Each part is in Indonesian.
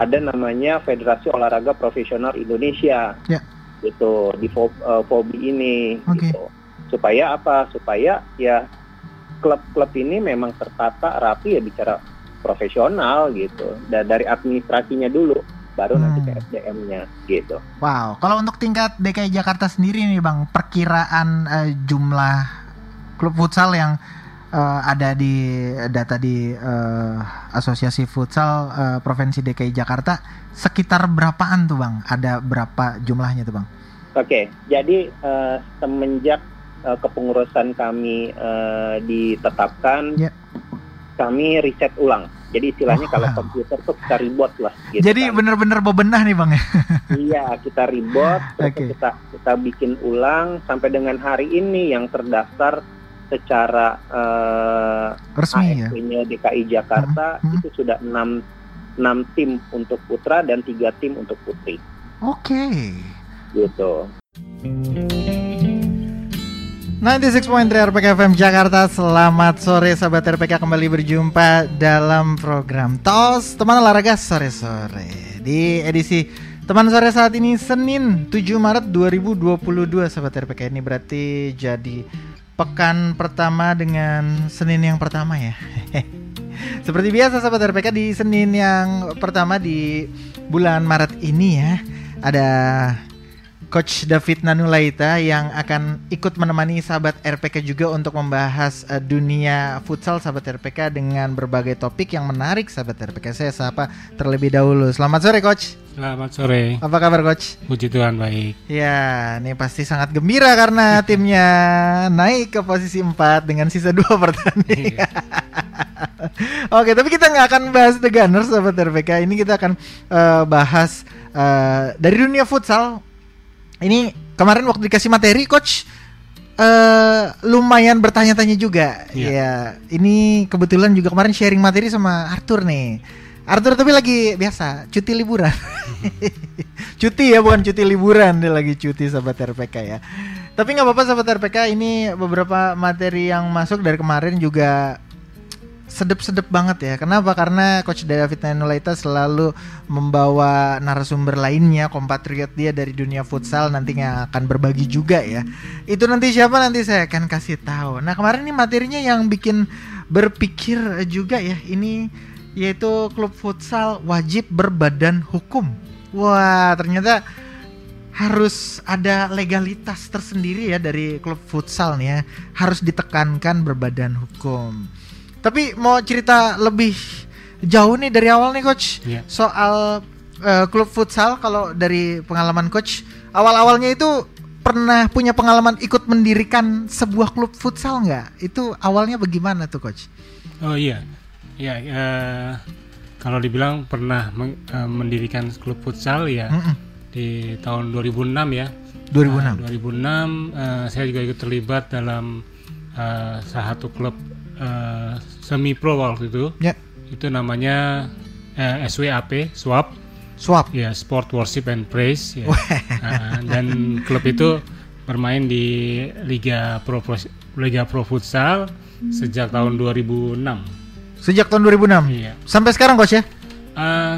ada namanya Federasi Olahraga Profesional Indonesia. Ya. Gitu di Fo- eh, FOBI ini Oke. gitu. Supaya apa? Supaya ya klub-klub ini memang tertata rapi ya bicara profesional gitu. Dan dari administrasinya dulu baru nanti ke Hmm. SDM-nya gitu. Wow, kalau untuk tingkat DKI Jakarta sendiri nih Bang, perkiraan eh, jumlah klub futsal yang eh, ada di data di eh, Asosiasi Futsal eh, Provinsi DKI Jakarta sekitar berapaan tuh Bang? Ada berapa jumlahnya tuh Bang? Oke, jadi eh, semenjak eh, kepengurusan kami eh, ditetapkan, Ya. kami riset ulang. Jadi istilahnya Oh, kalau wow. komputer tuh kita ribot lah. Gitu Jadi kan. bener-bener bebenah nih Bang ya? iya kita ribot, terus Oke. kita kita bikin ulang sampai dengan hari ini yang terdaftar secara eh, Resmi ya? AFC-nya DKI Jakarta Hmm, hmm. itu sudah 6 6 tim untuk putra dan tiga tim untuk putri Oke. gitu. 96.3 RPK FM Jakarta Selamat sore sahabat RPK Kembali berjumpa dalam program TOS Teman olahraga sore-sore Di edisi teman sore saat ini Senin 7 Maret 2022 Sahabat RPK ini berarti jadi Pekan pertama dengan Senin yang pertama ya. Seperti biasa sahabat RPK di Senin yang pertama di bulan Maret ini ya Ada Coach David Nanulaita yang akan ikut menemani sahabat RPK juga untuk membahas eh, dunia futsal sahabat RPK dengan berbagai topik yang menarik sahabat RPK. Saya sapa terlebih dahulu. Selamat sore Coach. Selamat sore, Apa kabar Coach? puji Tuhan baik. Ya, ini pasti sangat gembira karena timnya naik ke posisi 4 dengan sisa dua pertandingan. Oke, tapi kita nggak akan bahas The Gunners sahabat RPK. Ini kita akan eh, bahas eh, dari dunia futsal. Ini kemarin waktu dikasih materi, coach eh lumayan bertanya-tanya juga. Iya. Ya, ini kebetulan juga kemarin sharing materi sama Arthur nih. Arthur tapi lagi biasa cuti liburan. cuti ya, bukan cuti liburan dia lagi cuti sahabat RPK ya. Tapi nggak apa-apa sahabat RPK ini beberapa materi yang masuk dari kemarin juga sedep-sedep banget ya. Kenapa? Karena Coach David Nanulaita selalu membawa narasumber lainnya, kompatriot dia dari dunia futsal nantinya akan berbagi juga ya. Itu nanti siapa nanti saya akan kasih tahu. Nah kemarin ini materinya yang bikin berpikir juga ya. Ini yaitu klub futsal wajib berbadan hukum. Wah ternyata harus ada legalitas tersendiri ya dari klub futsal nih ya. Harus ditekankan berbadan hukum. Tapi mau cerita lebih jauh nih dari awal nih coach Iya. soal eh, klub futsal kalau dari pengalaman coach awal-awalnya itu pernah punya pengalaman ikut mendirikan sebuah klub futsal nggak? Itu awalnya bagaimana tuh coach? Oh iya, ya eh, kalau dibilang pernah meng- eh, mendirikan klub futsal ya Mm-mm. di tahun 2006 ya. 2006. Nah, 2006 eh, saya juga ikut terlibat dalam salah satu klub eh, semi pro waktu itu. Ya. Itu namanya eh, SWAP, SWAP. Swap. Ya, Sport Worship and Praise ya. Nah, dan klub itu bermain di Liga Pro Liga Pro Futsal sejak tahun 2006. Sejak tahun 2006 Iya. sampai sekarang coach ya?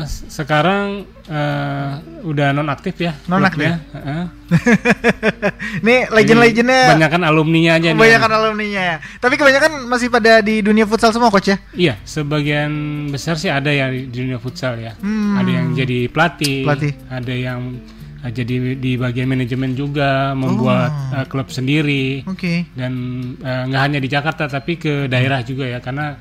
S- sekarang eh, udah non aktif ya. Nonaktif? klubnya. Heeh. Nih legend-legendnya Banyak kan alumninya aja nih. kebanyakan alumninya. Tapi kebanyakan masih pada di dunia futsal semua coach ya? Iya, sebagian besar sih ada yang di dunia futsal ya. Hmm. Ada yang jadi pelatih, Pelatih. ada yang eh, jadi di bagian manajemen juga membuat Oh. eh, klub sendiri. Oke. dan nggak hanya di Jakarta tapi ke daerah juga ya karena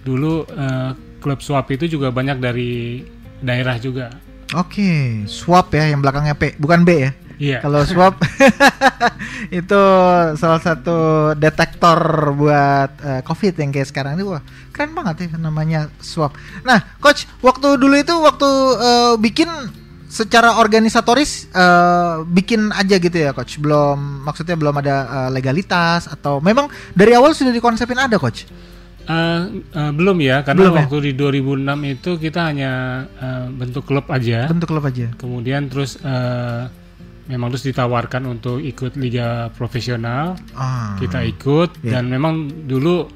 dulu eh, klub swap itu juga banyak dari daerah juga Oke, swap ya yang belakangnya P, bukan B ya. iya Kalau swap itu salah satu detektor buat eh, COVID yang kayak sekarang ini wah keren banget ya namanya swap. Nah, coach, waktu dulu itu waktu eh, bikin secara organisatoris eh, bikin aja gitu ya, coach. Belum maksudnya belum ada eh, legalitas atau memang dari awal sudah dikonsepin ada, coach. Eh, belum ya karena Belum ya? waktu di 2006 itu kita hanya eh, bentuk klub aja Bentuk klub aja. kemudian terus eh, memang terus ditawarkan untuk ikut liga profesional Ah. kita ikut Iya. dan memang dulu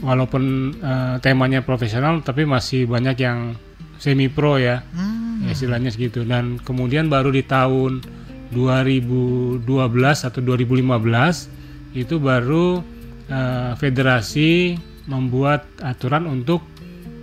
walaupun eh, temanya profesional tapi masih banyak yang semi pro ya Hmm. ya istilahnya segitu dan kemudian baru di tahun 2012 atau 2015 itu baru eh, federasi membuat aturan untuk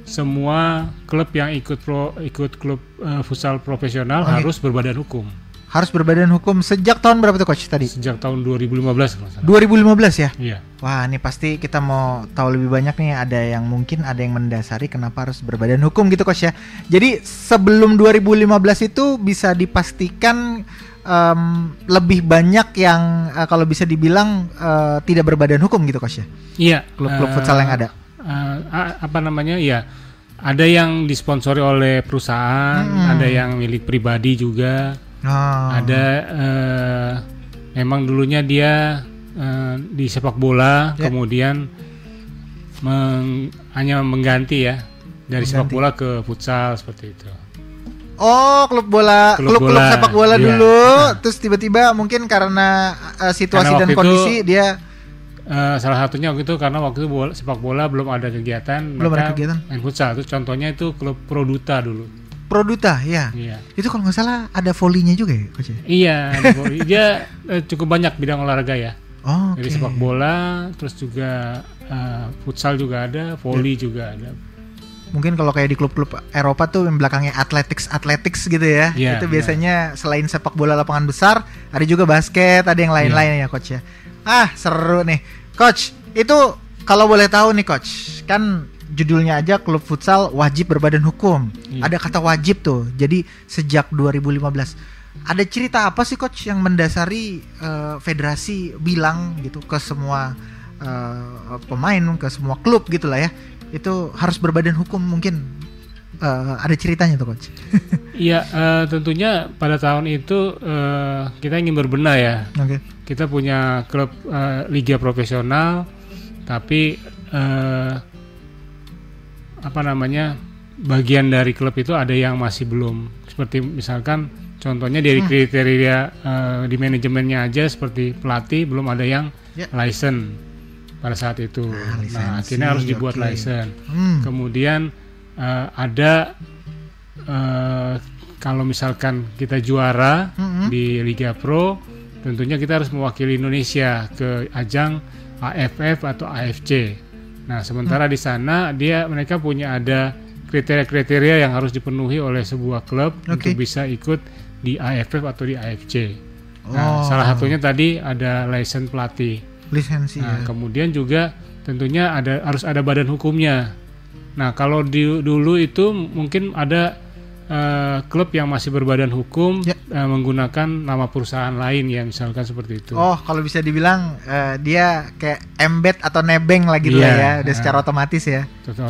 semua klub yang ikut pro, ikut klub eh, futsal profesional Oke. harus berbadan hukum Harus berbadan hukum sejak tahun berapa tuh coach tadi? sejak tahun 2015 kalau nggak salah. 2015 ya? Iya. Wah, ini pasti kita mau tahu lebih banyak nih. Ada yang mungkin ada yang mendasari kenapa harus berbadan hukum gitu, coach ya. Jadi sebelum 2015 itu bisa dipastikan em, lebih banyak yang eh, kalau bisa dibilang eh, tidak berbadan hukum gitu, coach ya. Iya, Klub-klub eh, futsal yang ada. a- apa namanya? Ya, ada yang disponsori oleh perusahaan, Hmm. ada yang milik pribadi juga, Oh. ada eh, memang dulunya dia eh, di sepak bola, Ya. kemudian meng- hanya mengganti ya dari sepak Mengganti. bola ke futsal seperti itu. Oh, klub bola, Klub klub-klub bola, sepak bola iya. dulu, terus tiba-tiba mungkin karena eh, situasi Karena dan waktu itu- kondisi dia Eh, salah satunya waktu itu karena waktu itu bola, sepak bola belum ada kegiatan, Belum ada kegiatan. main futsal. Itu contohnya itu klub Produta dulu. Produta, ya. Iya. Itu kalau nggak salah ada volinya juga ya, coach ya? Iya, ada voli. dia eh, cukup banyak bidang olahraga ya. Oh, oke. Dari sepak bola, terus juga eh, futsal juga ada, voli Ya. juga ada. Mungkin kalau kayak di klub-klub Eropa tuh yang belakangnya athletics athletics gitu ya. Iya, itu benar. biasanya selain sepak bola lapangan besar, ada juga basket, ada yang lain-lain ya Iya. coach ya. Ah, seru nih. Coach, itu kalau boleh tahu nih coach, kan judulnya aja klub futsal wajib berbadan hukum. Iya. Ada kata wajib tuh. Jadi sejak 2015 ada cerita apa sih coach yang mendasari eh, federasi bilang gitu ke semua eh, pemain, ke semua klub gitu lah ya. Itu harus berbadan hukum mungkin eh, ada ceritanya tuh coach. Iya, eh, tentunya pada tahun itu eh, kita ingin berbenah ya. Oke. Kita punya klub eh, liga profesional, tapi eh, apa namanya bagian dari klub itu ada yang masih belum. Seperti misalkan contohnya dari Hmm. kriteria eh, di manajemennya aja seperti pelatih belum ada yang Ya. license pada saat itu. Ah, lisensi, nah, akhirnya harus dibuat oke. license. Hmm. Kemudian eh, ada eh, kalau misalkan kita juara Mm-mm. di Liga Pro, tentunya kita harus mewakili Indonesia ke ajang AFF atau AFC. Nah, sementara di sana dia mereka punya ada kriteria-kriteria yang harus dipenuhi oleh sebuah klub Oke. untuk bisa ikut di AFF atau di AFC. Oh. Nah, salah satunya tadi ada license pelatih. Lisensi Nah, ya. kemudian juga tentunya ada harus ada badan hukumnya. Nah, kalau di, dulu itu mungkin ada eh, klub yang masih berbadan hukum Ya. eh, menggunakan nama perusahaan lain ya, misalkan seperti itu. Oh, kalau bisa dibilang eh, dia kayak embed atau nebeng lah gitu Iya, lah ya, udah ah. secara otomatis ya.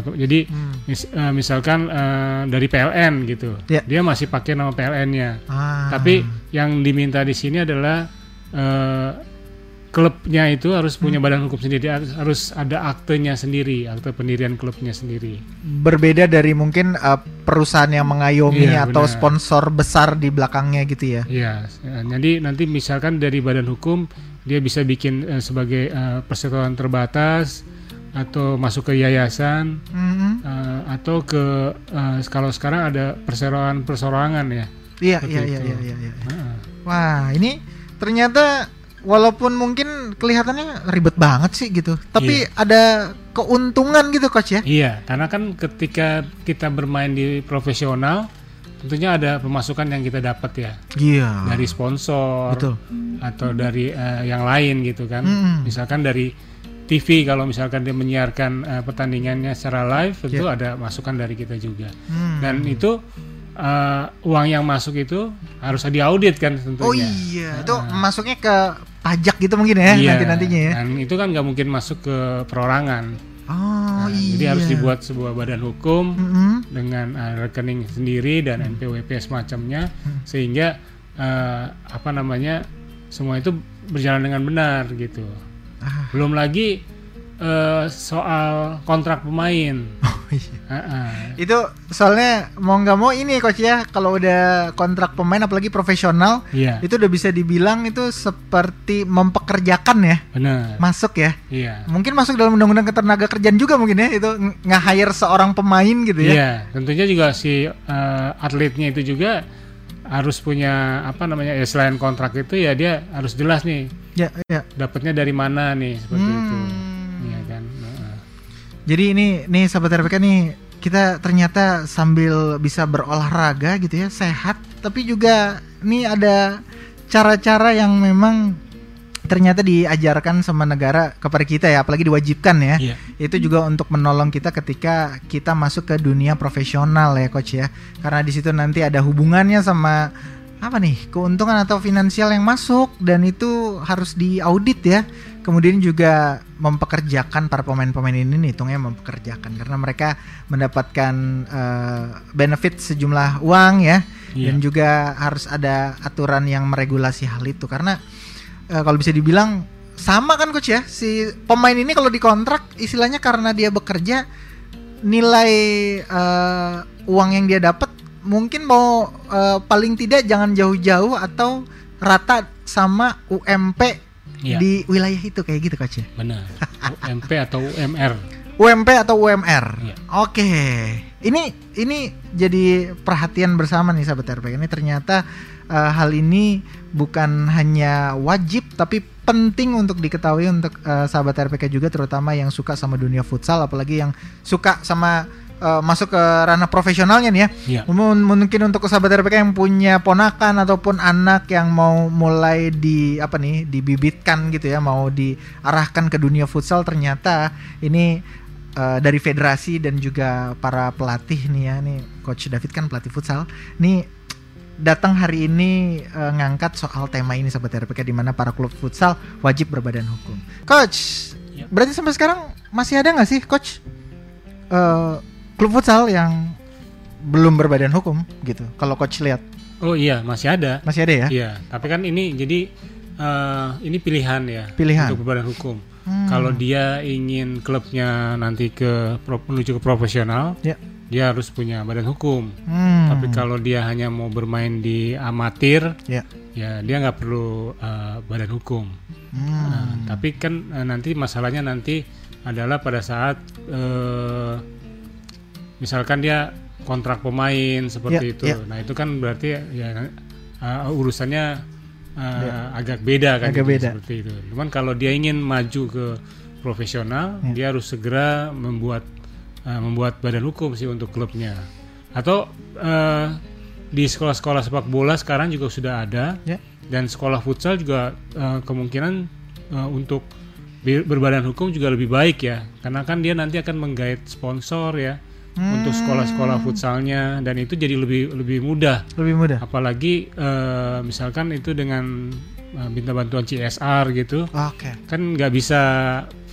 Jadi Hmm. mis- eh, misalkan eh, dari PLN gitu, Ya. dia masih pakai nama PLN-nya. Ah. Tapi yang diminta di sini adalah eh, klubnya itu harus Hmm. punya badan hukum sendiri, harus, harus ada aktenya sendiri, akte pendirian klubnya sendiri. berbeda dari mungkin eh, perusahaan yang mengayomi Iya, atau benar. sponsor besar di belakangnya gitu ya. Iya, eh, jadi nanti misalkan dari badan hukum dia bisa bikin eh, sebagai persatuan terbatas atau masuk ke yayasan Mhm. eh, atau ke eh, kalau sekarang ada perseroan persorangan ya. Iya, iya, iya, iya, iya, iya. Heeh. Wah, ini ternyata walaupun mungkin kelihatannya ribet banget sih gitu, tapi Iya. ada keuntungan gitu coach ya. Iya, karena kan ketika kita bermain di profesional tentunya ada pemasukan yang kita dapat ya Iya. dari sponsor Betul. atau dari eh, yang lain gitu kan. Mm-mm. Misalkan dari TV kalau misalkan dia menyiarkan eh, pertandingannya secara live tentu ada masukan dari kita juga. Hmm. Dan itu eh, uang yang masuk itu harus diaudit kan tentunya. Oh iya, itu masuknya ke pajak gitu mungkin ya Iya, nanti nantinya ya. Dan itu kan nggak mungkin masuk ke perorangan. Oh Nah, iya. Jadi harus dibuat sebuah badan hukum Mm-mm. dengan eh, rekening sendiri dan NPWP semacamnya Hmm. sehingga eh, apa namanya semua itu berjalan dengan benar gitu. Ah. Belum lagi eh, soal kontrak pemain. iya. Heeh. Itu soalnya mau nggak mau ini coach ya kalau udah kontrak pemain apalagi profesional Iya, itu udah bisa dibilang itu seperti mempekerjakan ya benar. masuk ya Iya. mungkin masuk dalam undang-undang ketenaga kerjaan juga mungkin ya itu ng- nge-hire seorang pemain gitu ya Iya, tentunya juga si eh, atletnya itu juga harus punya apa namanya ya selain kontrak itu ya dia harus jelas nih ya ya dapatnya dari mana nih seperti. Hmm. Jadi ini nih sahabat RPK nih kita ternyata sambil bisa berolahraga gitu ya sehat. Tapi juga nih ada cara-cara yang memang ternyata diajarkan sama negara kepada kita ya apalagi diwajibkan ya. Iya. itu juga untuk menolong kita ketika kita masuk ke dunia profesional ya coach ya. Karena di situ nanti ada hubungannya sama apa nih keuntungan atau finansial yang masuk dan itu harus diaudit ya kemudian juga mempekerjakan para pemain-pemain ini nih hitungnya mempekerjakan. Karena mereka mendapatkan eh, benefit sejumlah uang ya. Iya. dan juga harus ada aturan yang meregulasi hal itu. Karena eh, kalau bisa dibilang sama kan coach ya? Si pemain ini kalau dikontrak istilahnya karena dia bekerja nilai eh, uang yang dia dapat mungkin mau eh, paling tidak jangan jauh-jauh atau rata sama UMP Iya. di wilayah itu kayak gitu coach ya Benar. UMP atau UMR. UMP atau UMR. Iya. Oke. Ini ini jadi perhatian bersama nih sahabat RPK. Ini ternyata eh, hal ini bukan hanya wajib tapi penting untuk diketahui untuk eh, sahabat RPK juga terutama yang suka sama dunia futsal apalagi yang suka sama eh, masuk ke ranah profesionalnya nih ya. Iya. Mungkin mungkin untuk sahabat RPK yang punya ponakan ataupun anak yang mau mulai di apa nih dibibitkan gitu ya, mau diarahkan ke dunia futsal ternyata ini eh, dari federasi dan juga para pelatih nih ya, nih coach David kan pelatih futsal. Nih datang hari ini eh, ngangkat soal tema ini sahabat RPK di mana para klub futsal wajib berbadan hukum. Coach, Ya. berarti sampai sekarang masih ada nggak sih coach eh, klub futsal yang belum berbadan hukum gitu? Kalau coach lihat Oh iya, masih ada. masih ada ya? Iya, tapi kan ini jadi eh, ini pilihan ya Pilihan. untuk berbadan hukum. Hmm. Kalau dia ingin klubnya nanti ke menuju ke profesional, Ya. dia harus punya badan hukum. Hmm. Tapi kalau dia hanya mau bermain di amatir, ya. ya dia nggak perlu eh, badan hukum. Hmm. Nah, tapi kan eh, nanti masalahnya nanti adalah pada saat eh, misalkan dia kontrak pemain seperti Ya, itu. ya. Nah itu kan berarti ya eh, urusannya eh, agak beda kan. Agak gitu, beda. seperti itu. Cuman kalau dia ingin maju ke profesional, Ya. dia harus segera membuat eh, membuat badan hukum sih untuk klubnya. Atau eh, di sekolah-sekolah sepak bola sekarang juga sudah ada Ya. dan sekolah futsal juga eh, kemungkinan eh, untuk berbadan hukum juga lebih baik ya karena kan dia nanti akan menggait sponsor ya untuk Hmm. sekolah-sekolah futsalnya dan itu jadi lebih lebih mudah Lebih mudah. apalagi eh, misalkan itu dengan eh, minta bantuan CSR gitu Oke. kan nggak bisa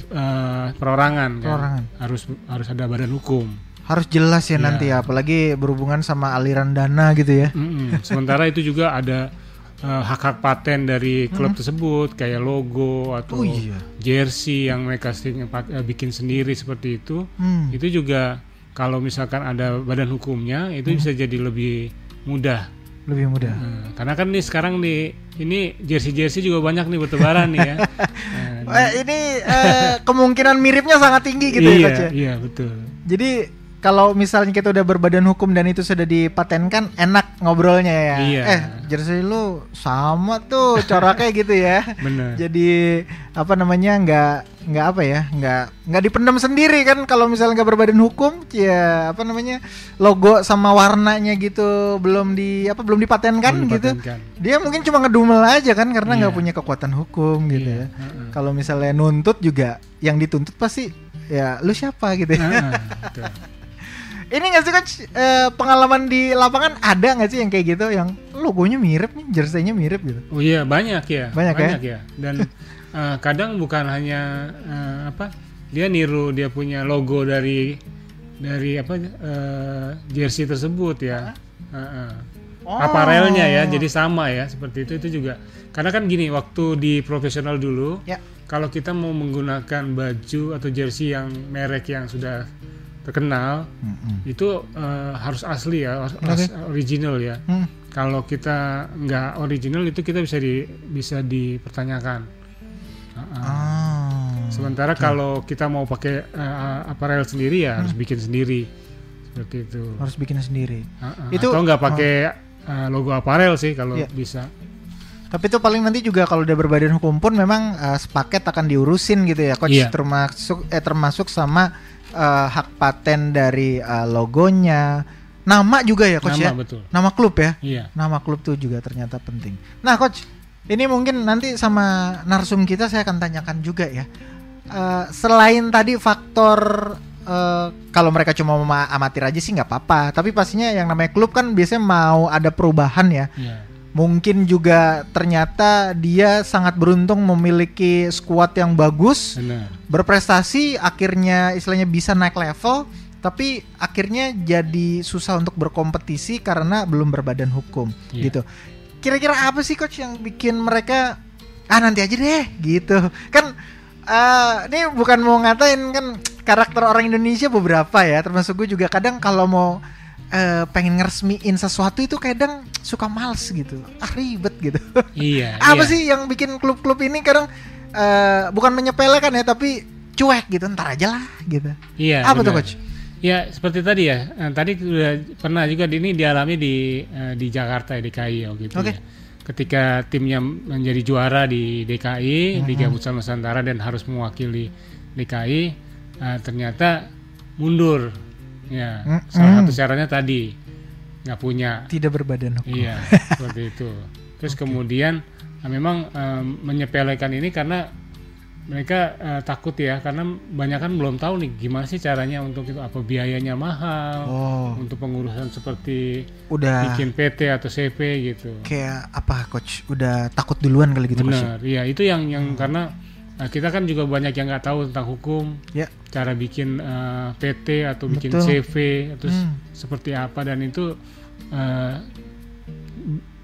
eh, perorangan kan Perorangan. harus harus ada badan hukum Harus jelas ya Ya. nanti ya, apalagi berhubungan sama aliran dana gitu ya. Mm-mm. Sementara itu juga ada hak-hak paten dari klub tersebut kayak logo atau Oh iya. jersey yang mereka sering bikin sendiri seperti itu. Hmm. Itu juga kalau misalkan ada badan hukumnya itu bisa jadi lebih mudah. Lebih mudah. Eh, karena kan nih sekarang nih ini jersey-jersey juga banyak nih bertebaran nih ya. Eh, Eh, ini eh, kemungkinan miripnya sangat tinggi gitu ya iya, coach ya. iya betul. Jadi kalau misalnya kita udah berbadan hukum dan itu sudah dipatenkan enak ngobrolnya ya. Iya. Eh, jersey lu sama tuh coraknya gitu ya. Benar. Jadi apa namanya nggak nggak apa ya nggak nggak dipendam sendiri kan kalau misalnya nggak berbadan hukum ya apa namanya logo sama warnanya gitu belum di apa belum dipatenkan Belum gitu dipatenkan. dia mungkin cuma ngedumel aja kan karena nggak Iya. punya kekuatan hukum gitu Iya, ya heeh. kalau misalnya nuntut juga yang dituntut pasti ya lu siapa gitu ya Heeh, betul. ini nggak sih coach eh, pengalaman di lapangan ada nggak sih yang kayak gitu yang logonya mirip nih jersey-nya mirip gitu Oh iya banyak ya, Banyak ya? ya. Dan eh, kadang bukan hanya eh, apa dia niru dia punya logo dari dari apa eh, jersey tersebut ya. Heeh. Oh. Aparelnya ya, jadi sama ya seperti itu itu juga. Karena kan gini waktu di profesional dulu, Ya. kalau kita mau menggunakan baju atau jersey yang merek yang sudah terkenal Mm-mm. itu eh, harus asli ya, harus Oke. original ya. Hmm. Kalau kita nggak original itu kita bisa di bisa dipertanyakan. Uh-uh. Ah. Sementara kalau kita mau pakai eh, aparel sendiri ya harus bikin sendiri seperti itu. harus bikin sendiri. Uh-uh. Itu- Atau nggak pakai eh, logo aparel sih kalau Iya. bisa. Tapi itu paling nanti juga kalau udah berbadan hukum pun memang eh, sepaket akan diurusin gitu ya, coach. Iya. Termasuk eh termasuk sama eh, hak paten dari eh, logonya, nama juga ya, coach Nama ya. betul. Nama klub ya. Iya. Nama klub tuh juga ternyata penting. Nah, coach, ini mungkin nanti sama narsum kita saya akan tanyakan juga ya. Eh, selain tadi faktor eh, kalau mereka cuma mau amatir aja sih nggak apa-apa. Tapi pastinya yang namanya klub kan biasanya mau ada perubahan ya. Iya. Mungkin juga ternyata dia sangat beruntung memiliki skuad yang bagus, Benar. berprestasi, akhirnya istilahnya bisa naik level, tapi akhirnya jadi susah untuk berkompetisi karena belum berbadan hukum Iya. gitu. Kira-kira apa sih coach yang bikin mereka ah nanti aja deh gitu. Kan eh, ini bukan mau ngatain kan karakter orang Indonesia beberapa ya, termasuk gue juga kadang kalau mau eh, pengen ngeresmiin sesuatu itu kadang suka males gitu. Ah ribet gitu. Iya. apa iya. sih yang bikin klub-klub ini kadang eh, bukan menyepelekan ya tapi cuek gitu ntar aja lah gitu. Iya. apa tuh benar. coach? Ya seperti tadi ya. Eh, tadi sudah pernah juga di- ini dialami di di Jakarta di DKI waktu itu Oke. ya. Ketika timnya menjadi juara di DKI Mm-hmm. Liga Futsal Nusantara dan harus mewakili DKI, eh, ternyata mundur. Ya. Mm-mm. Salah satu syaratnya tadi nggak punya. Tidak berbadan hukum. Iya seperti itu. Terus kemudian eh, memang eh, menyepelekan ini karena mereka eh, takut ya karena banyak kan belum tahu nih gimana sih caranya untuk itu apa biayanya mahal Oh, untuk pengurusan seperti udah bikin PT atau CV gitu. kayak apa coach? Udah takut duluan kali gitu? Benar, ya itu yang yang karena eh, kita kan juga banyak yang nggak tahu tentang hukum, Ya. cara bikin eh, PT atau bikin Betul. CV, terus Hmm. seperti apa dan itu eh,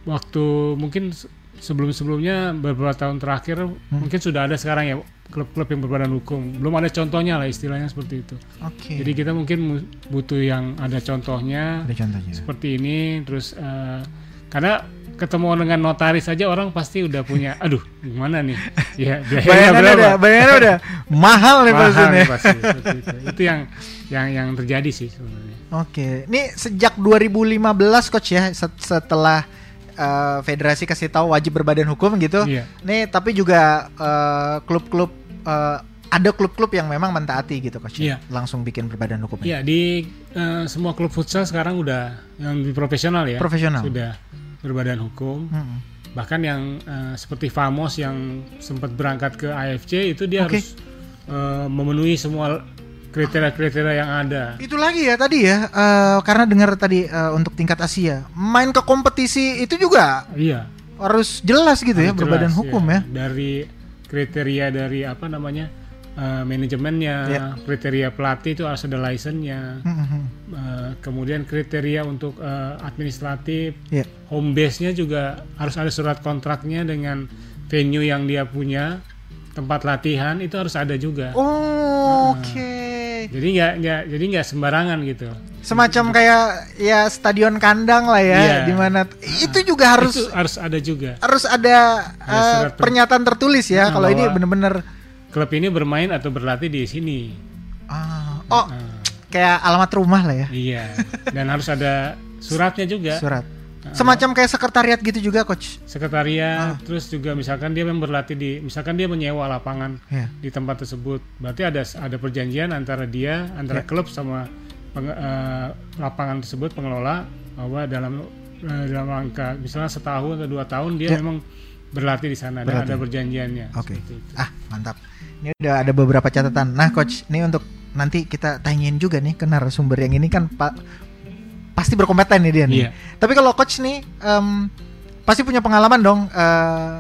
waktu mungkin se- sebelum-sebelumnya beberapa tahun terakhir Hmm. mungkin sudah ada sekarang ya klub-klub yang berbadan hukum. Belum ada contohnya lah istilahnya seperti itu. Oke. Jadi kita mungkin mu- butuh yang ada contohnya ada contohnya. seperti ini terus eh, karena ketemu dengan notaris saja orang pasti udah punya aduh gimana nih ya biayanya berapa udah, bayangannya udah mahal nih Mahal pasti nih. pasti, itu. itu yang yang yang terjadi sih sebenarnya Oke, ini sejak 2015 coach ya set- setelah eh, federasi kasih tahu wajib berbadan hukum gitu. Iya. Nih tapi juga eh, klub-klub eh, ada klub-klub yang memang mentaati gitu coach. ya? Iya. Langsung bikin berbadan hukum. ya di eh, semua klub futsal sekarang udah yang di profesional ya Profesional. sudah berbadan hukum Mm-mm. bahkan yang eh, seperti Famos yang sempat berangkat ke AFC itu dia Oke. harus eh, memenuhi semua kriteria-kriteria yang ada Itu lagi ya tadi ya eh, karena dengar tadi eh, untuk tingkat Asia main ke kompetisi itu juga iya harus jelas gitu ya Harus berbadan jelas, hukum ya. Dari kriteria dari apa namanya eh, manajemennya, Ya. kriteria pelatih itu harus ada license-nya. Mm-mm. Eh, kemudian kriteria untuk eh, administratif, Ya. home base-nya juga harus ada surat kontraknya dengan venue yang dia punya, tempat latihan itu harus ada juga. Oh, Oke. Jadi nggak nggak jadi nggak sembarangan gitu. Semacam kayak ya stadion kandang lah ya, Iya. di mana itu juga harus itu harus ada juga. harus ada Ada surat per- pernyataan tertulis ya. Nah, Kalau ini bener-bener Klub ini bermain atau berlatih di sini. ah, oh Nah, kayak alamat rumah lah ya, iya. Dan harus ada suratnya juga. surat. Semacam kayak sekretariat gitu juga, coach. sekretariat Ah. terus juga misalkan dia memang berlatih di misalkan dia menyewa lapangan Ya. di tempat tersebut berarti ada ada perjanjian antara dia antara Ya. klub sama penge- eh, lapangan tersebut pengelola bahwa dalam eh, dalam angka misalnya setahun atau dua tahun dia Ya. memang berlatih di sana dan Berlatih. ada perjanjiannya Oke. itu. Ah, mantap. Ini udah ada beberapa catatan. Nah, coach, ini untuk nanti kita tanyain juga nih ke narasumber yang ini kan Pak pasti berkompeten nih dia nih. Iya. Tapi kalau coach nih em, pasti punya pengalaman dong eh,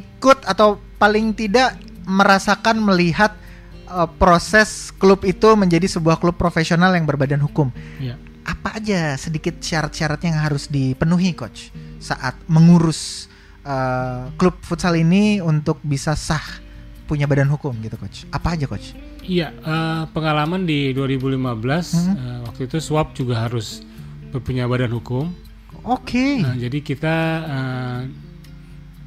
ikut atau paling tidak merasakan melihat eh, proses klub itu menjadi sebuah klub profesional yang berbadan hukum. Iya. Apa aja sedikit syarat-syaratnya yang harus dipenuhi coach saat mengurus eh, klub futsal ini untuk bisa sah punya badan hukum gitu coach. Apa aja coach? Iya, eh, pengalaman di 2015 Hmm. eh, waktu itu swap juga harus punya badan hukum. Oke. Nah, jadi kita eh,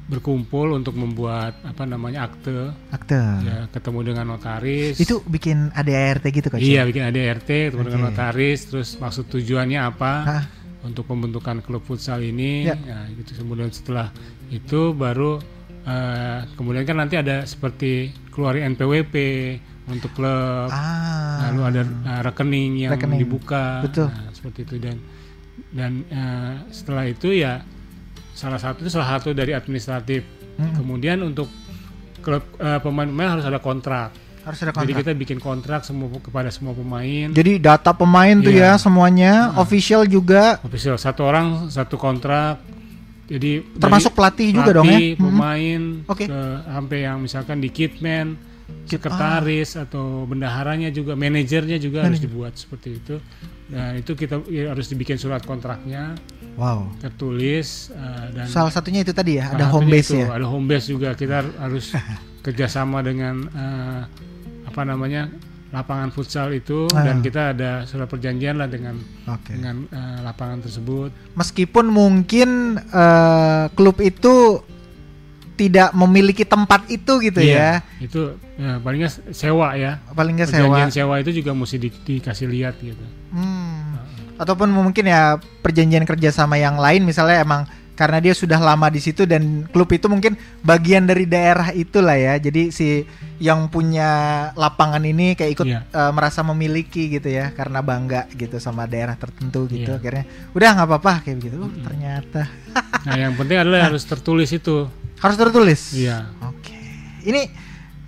berkumpul untuk membuat apa namanya akte, Akte. ya ketemu dengan notaris. Itu bikin ADART gitu coach? Iya, bikin ADRT, ketemu dengan Oke. notaris, terus maksud tujuannya apa Hah? untuk pembentukan klub futsal ini. Ya. Nah, gitu. Kemudian setelah itu baru eh, kemudian kan nanti ada seperti keluarin NPWP untuk klub. Ah. lalu ada uh, rekening yang Rekening. dibuka Betul. Nah, seperti itu dan dan uh, setelah itu ya salah satu salah satu dari administratif Mm-mm. kemudian untuk klub uh, pemain-pemain harus ada kontrak Harus ada jadi kontrak. kita bikin kontrak semua kepada semua pemain Jadi data pemain tuh Iya. ya semuanya, official juga, official satu orang satu kontrak jadi termasuk pelatih juga dong ya. pelatih, Mm-mm. pemain Oke. ke sampai yang misalkan di kitman Kit- sekretaris atau bendaharanya juga manajernya juga harus Manajer. dibuat seperti itu nah itu kita ya, harus dibikin surat kontraknya Wow. tertulis uh, dan Salah satunya itu tadi ya, ada home base itu, ya. ada home base juga kita har- harus kerjasama dengan uh, apa namanya lapangan futsal itu Ah. dan kita ada surat perjanjian lah dengan Oke. dengan uh, lapangan tersebut Meskipun mungkin eh, klub itu tidak memiliki tempat itu gitu ya, Iya, itu ya, palingnya sewa ya paling nggak sewa. perjanjian sewa itu juga mesti di- dikasih lihat gitu Hmm. Ataupun mungkin ya perjanjian kerja sama yang lain misalnya emang karena dia sudah lama di situ dan klub itu mungkin bagian dari daerah itulah ya. Jadi si yang punya lapangan ini kayak ikut Iya. eh, merasa memiliki gitu ya karena bangga gitu sama daerah tertentu gitu Iya. akhirnya udah nggak apa-apa kayak begitu. Oh, ternyata nah yang penting adalah harus tertulis itu harus tertulis. iya Oke. Ini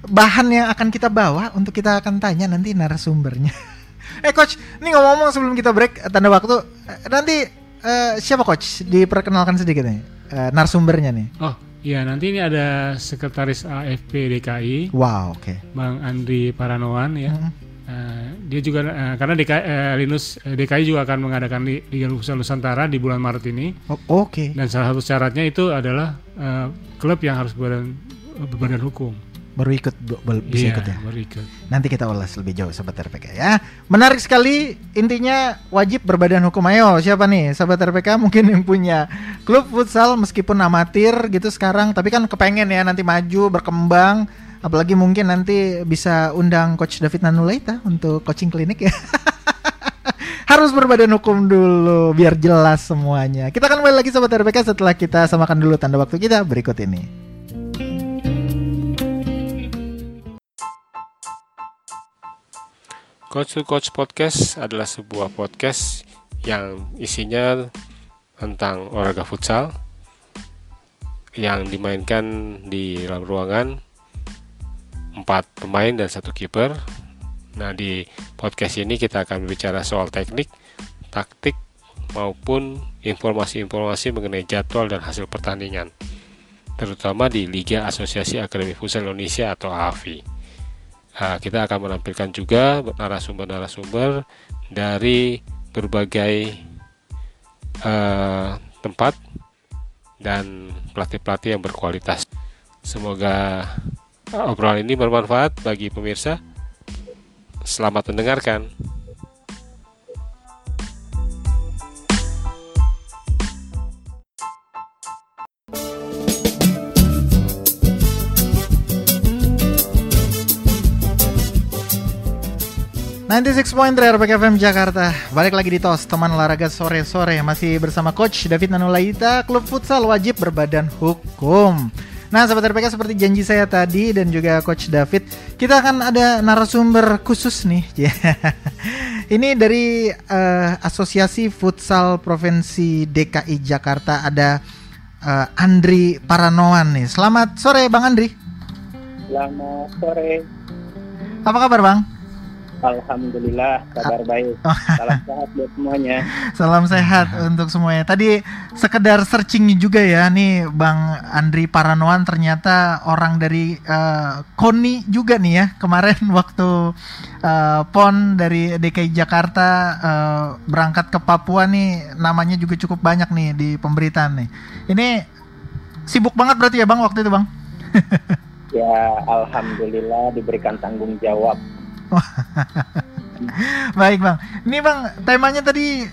bahan yang akan kita bawa untuk kita akan tanya nanti narasumbernya. eh coach, ini ngomong-ngomong sebelum kita break tanda waktu eh, nanti eh, siapa coach diperkenalkan sedikit nih eh, narasumbernya nih. oh iya nanti ini ada sekretaris AFP DKI Wow, oke. Bang Andri Paranoan ya Mm. Eh, dia juga eh, karena DKI, eh, Linus eh, DKI juga akan mengadakan li- Liga Futsal Nusantara di bulan Maret ini O- Oke. dan salah satu syaratnya itu adalah eh, klub yang harus berbadan berbadan hukum Baru ikut bol- bisa Iya, ikut ya. baru ikut Nanti kita ulas lebih jauh sobat RPK ya. Menarik sekali. Intinya wajib berbadan hukum. Ayo, siapa nih sahabat RPK mungkin yang punya klub futsal meskipun amatir gitu sekarang, tapi kan kepengen ya nanti maju berkembang. Apalagi mungkin nanti bisa undang coach David Nanulaita untuk coaching klinik ya. Harus berbadan hukum dulu biar jelas semuanya. Kita akan kembali lagi sobat RPK setelah kita samakan dulu tanda waktu kita berikut ini. Coach to Coach Podcast adalah sebuah podcast yang isinya tentang olahraga futsal yang dimainkan di dalam ruangan empat pemain dan satu kiper. Nah di podcast ini kita akan berbicara soal teknik, taktik maupun informasi-informasi mengenai jadwal dan hasil pertandingan, terutama di Liga Asosiasi Akademi Futsal Indonesia atau AFI. Nah, kita akan menampilkan juga narasumber-narasumber dari berbagai eh, tempat dan pelatih-pelatih yang berkualitas. Semoga obrolan ini bermanfaat bagi pemirsa. Selamat mendengarkan. Point RPK FM Jakarta. Balik lagi di TOS Teman olahraga sore-sore. Masih bersama Coach David Nanulaita Klub futsal wajib berbadan hukum. Nah sahabat RPK seperti janji saya tadi Dan juga Coach David Kita akan ada narasumber khusus nih. Ini dari eh, Asosiasi Futsal Provinsi DKI Jakarta. Ada eh, Andri Paranoan nih. Selamat sore Bang Andri. Selamat sore. Apa kabar Bang? Alhamdulillah kabar baik. Salam sehat buat semuanya. Salam sehat untuk semuanya. Tadi sekedar searching juga ya, nih Bang Andri Paranoan ternyata orang dari eh, KONI juga nih ya. Kemarin waktu eh, PON dari DKI Jakarta eh, berangkat ke Papua nih, namanya juga cukup banyak nih di pemberitaan nih. Ini sibuk banget berarti ya Bang waktu itu Bang? Ya alhamdulillah diberikan tanggung jawab Baik bang, ini bang temanya tadi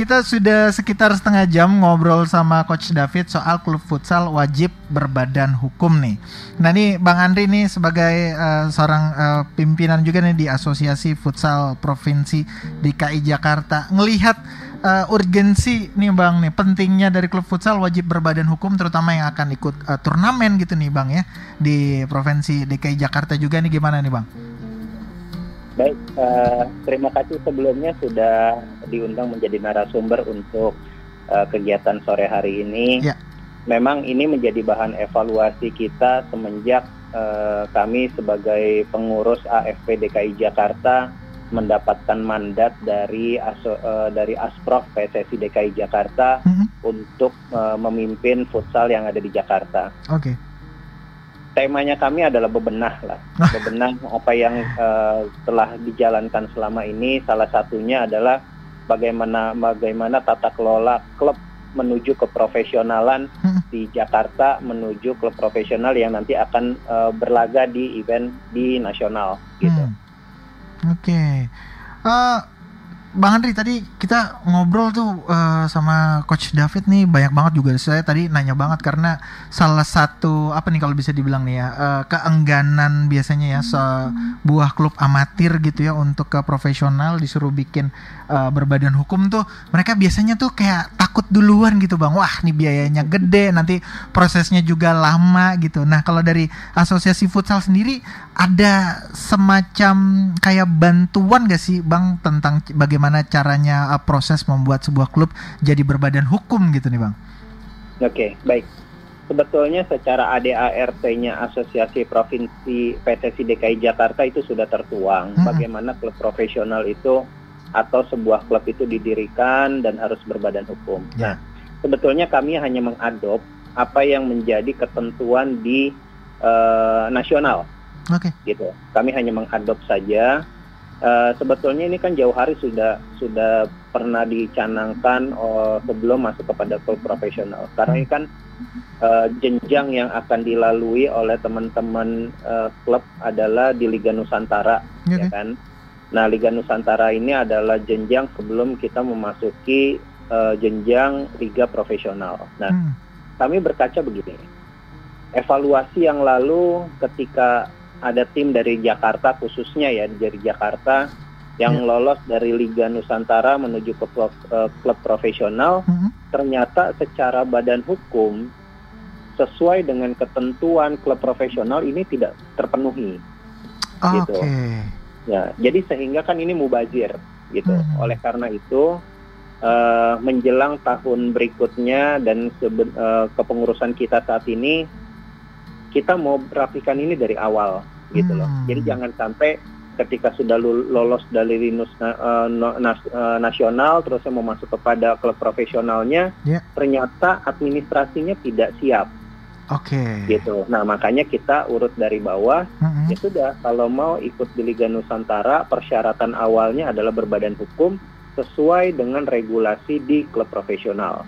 kita sudah sekitar setengah jam ngobrol sama Coach David soal klub futsal wajib berbadan hukum nih. Nah ini Bang Andri nih sebagai uh, seorang uh, pimpinan juga nih di Asosiasi Futsal Provinsi DKI Jakarta ngelihat uh, urgensi nih Bang nih pentingnya dari klub futsal wajib berbadan hukum terutama yang akan ikut uh, turnamen gitu nih Bang ya di Provinsi DKI Jakarta juga nih gimana nih Bang? Baik, uh, terima kasih sebelumnya sudah diundang menjadi narasumber untuk uh, kegiatan sore hari ini. Ya. Memang ini menjadi bahan evaluasi kita semenjak uh, kami sebagai pengurus AFP DKI Jakarta mendapatkan mandat dari aso, uh, dari Asprof PSSI DKI Jakarta mm -hmm. untuk uh, memimpin futsal yang ada di Jakarta. Oke. Okay temanya kami adalah bebenah lah bebenah apa yang uh, telah dijalankan selama ini salah satunya adalah bagaimana bagaimana tata kelola klub menuju ke profesionalan hmm. di Jakarta menuju klub profesional yang nanti akan uh, berlaga di event di nasional gitu. Hmm. Oke. Okay. Uh, eh, Bang Andri tadi kita ngobrol tuh uh, sama Coach David nih banyak banget juga saya tadi nanya banget karena salah satu apa nih kalau bisa dibilang nih ya uh, keengganan biasanya ya sebuah klub amatir gitu ya untuk ke profesional disuruh bikin uh, berbadan hukum tuh mereka biasanya tuh kayak takut duluan gitu bang wah nih biayanya gede nanti prosesnya juga lama gitu. Nah kalau dari asosiasi futsal sendiri ada semacam kayak bantuan gak sih bang tentang bagaimana caranya uh, proses membuat sebuah klub jadi berbadan hukum gitu nih bang? Oke okay, baik sebetulnya secara ADART-nya Asosiasi Provinsi PTSI DKI Jakarta itu sudah tertuang hmm. bagaimana klub profesional itu atau sebuah klub itu didirikan dan harus berbadan hukum. Ya. Nah, sebetulnya kami hanya mengadop apa yang menjadi ketentuan di uh, nasional. Oke. Okay. Gitu. Kami hanya mengadop saja. Uh, sebetulnya ini kan jauh hari sudah sudah pernah dicanangkan uh, sebelum masuk kepada klub profesional. Karena ini kan uh, jenjang yang akan dilalui oleh teman-teman uh, klub adalah di Liga Nusantara, okay. ya kan Nah, Liga Nusantara ini adalah jenjang sebelum kita memasuki uh, jenjang liga profesional. Nah, hmm. kami berkaca begini. Evaluasi yang lalu ketika ada tim dari Jakarta khususnya ya dari Jakarta yang yeah. lolos dari Liga Nusantara menuju ke klub, uh, klub profesional, hmm. ternyata secara badan hukum sesuai dengan ketentuan klub profesional ini tidak terpenuhi. Oh, gitu. Okay Ya, jadi sehingga kan ini mubazir gitu. Hmm. Oleh karena itu uh, menjelang tahun berikutnya dan seben, uh, kepengurusan kita saat ini kita mau rapikan ini dari awal gitu loh. Hmm. Jadi jangan sampai ketika sudah lolos dari linus uh, nas, uh, nasional terus mau masuk kepada klub profesionalnya yeah. ternyata administrasinya tidak siap Oke. Okay. Gitu. Nah makanya kita urut dari bawah. Mm-hmm. Ya sudah kalau mau ikut di Liga Nusantara persyaratan awalnya adalah berbadan hukum sesuai dengan regulasi di klub profesional.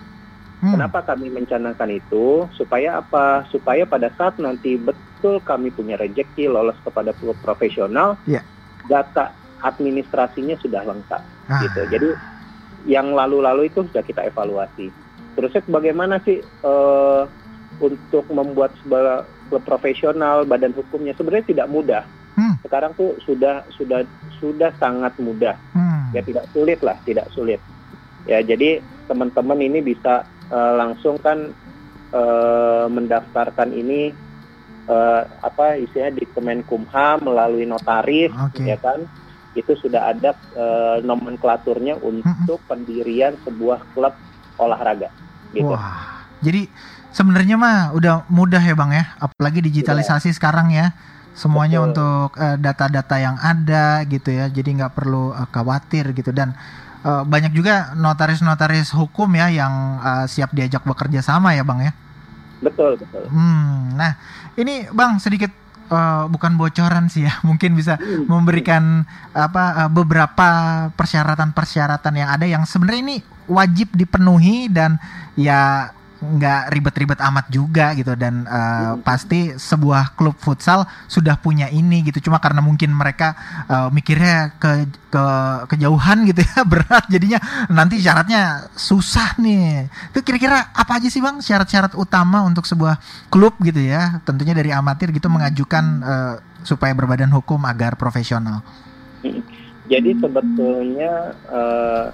Hmm. Kenapa kami mencanangkan itu? Supaya apa? Supaya pada saat nanti betul kami punya rejeki lolos kepada klub profesional, yeah. Data administrasinya sudah lengkap. Ah. Gitu. Jadi yang lalu-lalu itu sudah kita evaluasi. Terusnya bagaimana sih? Uh, untuk membuat sebuah klub profesional badan hukumnya sebenarnya tidak mudah. Hmm. Sekarang tuh sudah sudah sudah sangat mudah. Hmm. Ya tidak sulit lah, tidak sulit. Ya jadi teman-teman ini bisa uh, langsung kan uh, mendaftarkan ini uh, apa istilahnya di Kemenkumham melalui notaris okay. ya kan. Itu sudah ada uh, nomenklaturnya untuk hmm. pendirian sebuah klub olahraga gitu. Wah. Jadi sebenarnya mah udah mudah ya bang ya apalagi digitalisasi ya. sekarang ya semuanya Betul. untuk eh, data-data yang ada gitu ya jadi nggak perlu uh, khawatir gitu dan uh, banyak juga notaris-notaris hukum ya yang uh, siap diajak bekerja sama ya bang ya betul betul hmm, nah ini bang sedikit uh, bukan bocoran sih ya mungkin bisa hmm. memberikan apa uh, beberapa persyaratan-persyaratan yang ada yang sebenarnya ini wajib dipenuhi dan ya nggak ribet-ribet amat juga gitu dan uh, hmm. pasti sebuah klub futsal sudah punya ini gitu cuma karena mungkin mereka uh, mikirnya ke ke kejauhan gitu ya berat jadinya nanti syaratnya susah nih itu kira-kira apa aja sih bang syarat-syarat utama untuk sebuah klub gitu ya tentunya dari amatir gitu mengajukan uh, supaya berbadan hukum agar profesional. Hmm. Jadi sebetulnya uh,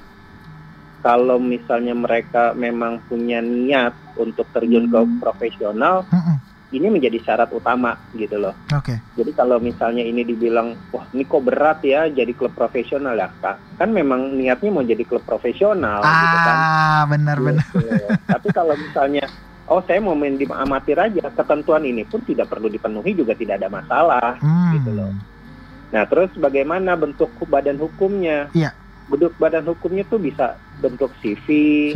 kalau misalnya mereka memang punya niat untuk terjun ke hmm. profesional, hmm. ini menjadi syarat utama gitu loh. Oke. Okay. Jadi kalau misalnya ini dibilang, wah ini kok berat ya jadi klub profesional ya kak, kan memang niatnya mau jadi klub profesional. Ah, gitu kan. benar-benar. Gitu. Tapi kalau misalnya oh saya mau main di amatir aja, ketentuan ini pun tidak perlu dipenuhi juga tidak ada masalah hmm. gitu loh. Nah terus bagaimana bentuk badan hukumnya? Iya bentuk badan hukumnya tuh bisa bentuk CV,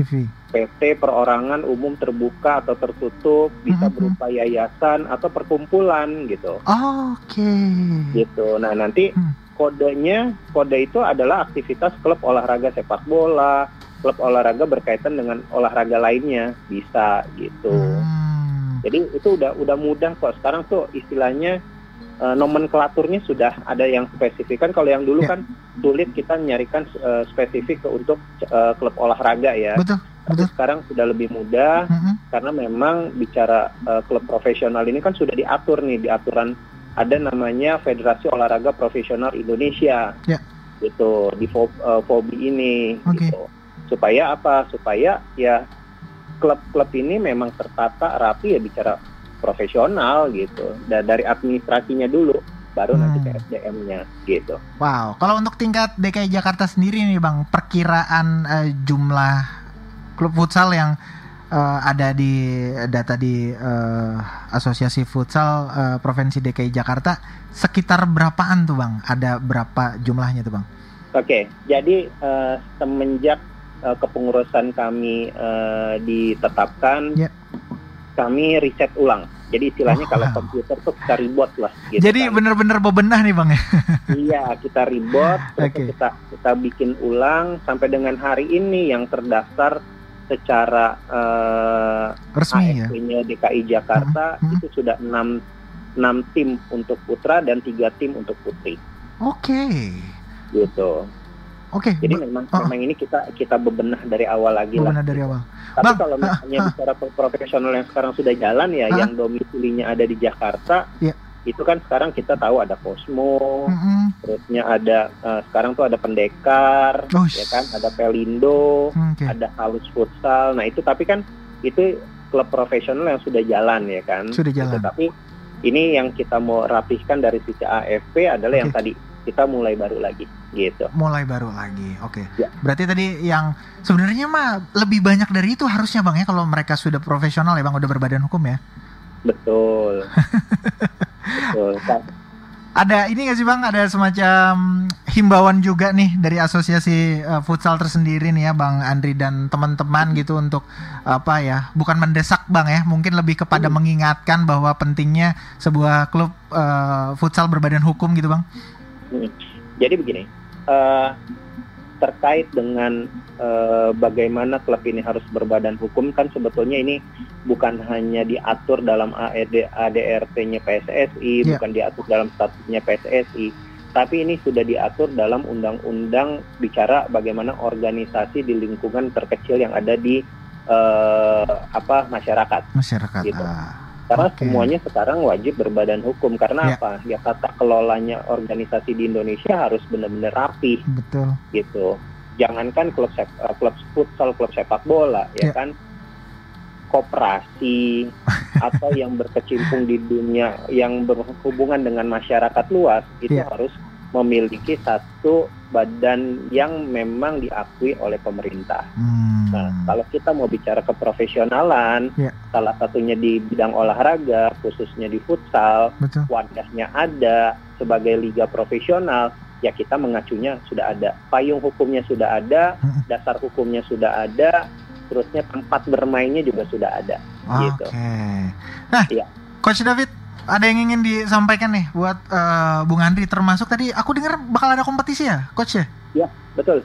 CV. PT perorangan umum terbuka atau tertutup, bisa mm -hmm. berupa yayasan atau perkumpulan gitu. Oh, Oke. Okay. Gitu. Nah nanti hmm. kodenya kode itu adalah aktivitas klub olahraga sepak bola, klub olahraga berkaitan dengan olahraga lainnya bisa gitu. Hmm. Jadi itu udah udah mudah kok. Sekarang tuh istilahnya uh, nomenklaturnya sudah ada yang spesifik kan kalau yang dulu yeah. kan sulit kita nyarikan uh, spesifik untuk uh, klub olahraga ya. Betul. Tapi betul. sekarang sudah lebih mudah mm -hmm. karena memang bicara uh, klub profesional ini kan sudah diatur nih di aturan ada namanya Federasi Olahraga Profesional Indonesia. Yeah. Gitu di FOB, uh, FOBI ini okay. gitu. Supaya apa? Supaya ya klub-klub ini memang tertata rapi ya bicara profesional gitu dan dari administrasinya dulu baru hmm. nanti ke SDM-nya gitu. Wow, kalau untuk tingkat DKI Jakarta sendiri nih Bang, perkiraan uh, jumlah klub futsal yang uh, ada di data di uh, Asosiasi Futsal uh, Provinsi DKI Jakarta sekitar berapaan tuh Bang? Ada berapa jumlahnya tuh Bang? Oke, jadi uh, semenjak uh, kepengurusan kami uh, ditetapkan yeah kami riset ulang. Jadi istilahnya oh, kalau komputer tuh kita ribot lah. Gitu Jadi kan. benar-benar bebenah nih bang ya? iya, kita ribot, okay. kita kita bikin ulang sampai dengan hari ini yang terdaftar secara uh, resmi ya. DKI Jakarta hmm. itu sudah enam enam tim untuk putra dan tiga tim untuk putri. Oke. Okay. Gitu. Oke. Okay. Jadi memang oh. memang ini kita kita bebenah dari awal lagi bebenah lah. dari awal. Tapi Bang, kalau misalnya uh, uh. bicara profesional yang sekarang sudah jalan ya, uh. yang domisilinya ada di Jakarta, yeah. itu kan sekarang kita tahu ada Cosmo, mm -hmm. terusnya ada uh, sekarang tuh ada Pendekar, oh, ya kan, ada Pelindo, okay. ada Halus Futsal. Nah itu tapi kan itu klub profesional yang sudah jalan ya kan. Sudah jalan. Gitu. Tapi ini yang kita mau rapihkan dari sisi AFP adalah okay. yang tadi kita mulai baru lagi gitu. Mulai baru lagi, oke. Okay. Ya. Berarti tadi yang sebenarnya mah lebih banyak dari itu harusnya bang ya kalau mereka sudah profesional ya bang udah berbadan hukum ya. Betul. Betul. Ada ini nggak sih bang? Ada semacam himbauan juga nih dari asosiasi uh, futsal tersendiri nih ya bang Andri dan teman-teman gitu untuk apa ya? Bukan mendesak bang ya, mungkin lebih kepada hmm. mengingatkan bahwa pentingnya sebuah klub uh, futsal berbadan hukum gitu bang. Hmm. Jadi begini, uh, terkait dengan uh, bagaimana klub ini harus berbadan hukum kan sebetulnya ini bukan hanya diatur dalam AED ADRT-nya PSSI, yeah. bukan diatur dalam statusnya PSSI, tapi ini sudah diatur dalam undang-undang bicara bagaimana organisasi di lingkungan terkecil yang ada di uh, apa masyarakat. Masyarakat. Gitu. Ah. Karena okay. semuanya sekarang wajib berbadan hukum. Karena yeah. apa? Ya tata kelolanya organisasi di Indonesia harus benar-benar rapi. Betul. Gitu. Jangankan klub sep, uh, klub futsal, klub sepak bola, ya yeah. kan? Koperasi atau yang berkecimpung di dunia yang berhubungan dengan masyarakat luas itu yeah. harus memiliki satu badan yang memang diakui oleh pemerintah. Hmm. Nah, kalau kita mau bicara keprofesionalan, yeah. salah satunya di bidang olahraga, khususnya di futsal, Betul. wadahnya ada sebagai liga profesional, ya kita mengacunya sudah ada, payung hukumnya sudah ada, hmm. dasar hukumnya sudah ada, terusnya tempat bermainnya juga sudah ada. Oke. Gitu. Nah, ya. Coach David, ada yang ingin disampaikan nih buat uh, Bung Andri termasuk tadi aku dengar bakal ada kompetisi ya coach ya? Iya betul.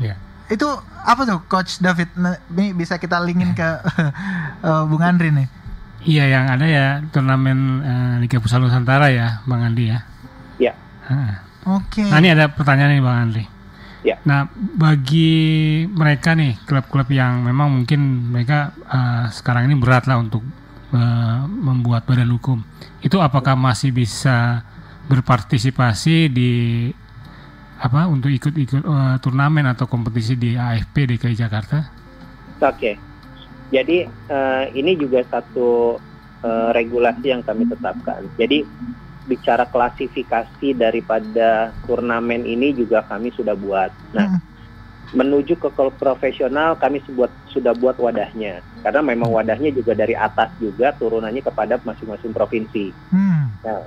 Ya. Itu apa tuh Coach David? Nah, ini bisa kita linkin ke uh, Bung Andri nih. Iya yang ada ya turnamen uh, Liga Pusat Nusantara ya Bang Andi ya. Iya. Oke. Okay. Nah ini ada pertanyaan nih Bang Andri. Ya. Nah bagi mereka nih klub-klub yang memang mungkin mereka uh, sekarang ini berat lah untuk uh, membuat badan hukum, itu apakah masih bisa berpartisipasi di apa untuk ikut-ikut uh, turnamen atau kompetisi di AFP DKI Jakarta? Oke. Okay. Jadi uh, ini juga satu uh, regulasi yang kami tetapkan. Jadi bicara klasifikasi daripada turnamen ini juga kami sudah buat. Nah, hmm. menuju ke profesional kami sebuat, sudah buat wadahnya. Karena memang hmm. wadahnya juga dari atas juga turunannya kepada masing-masing provinsi. Hmm. Nah,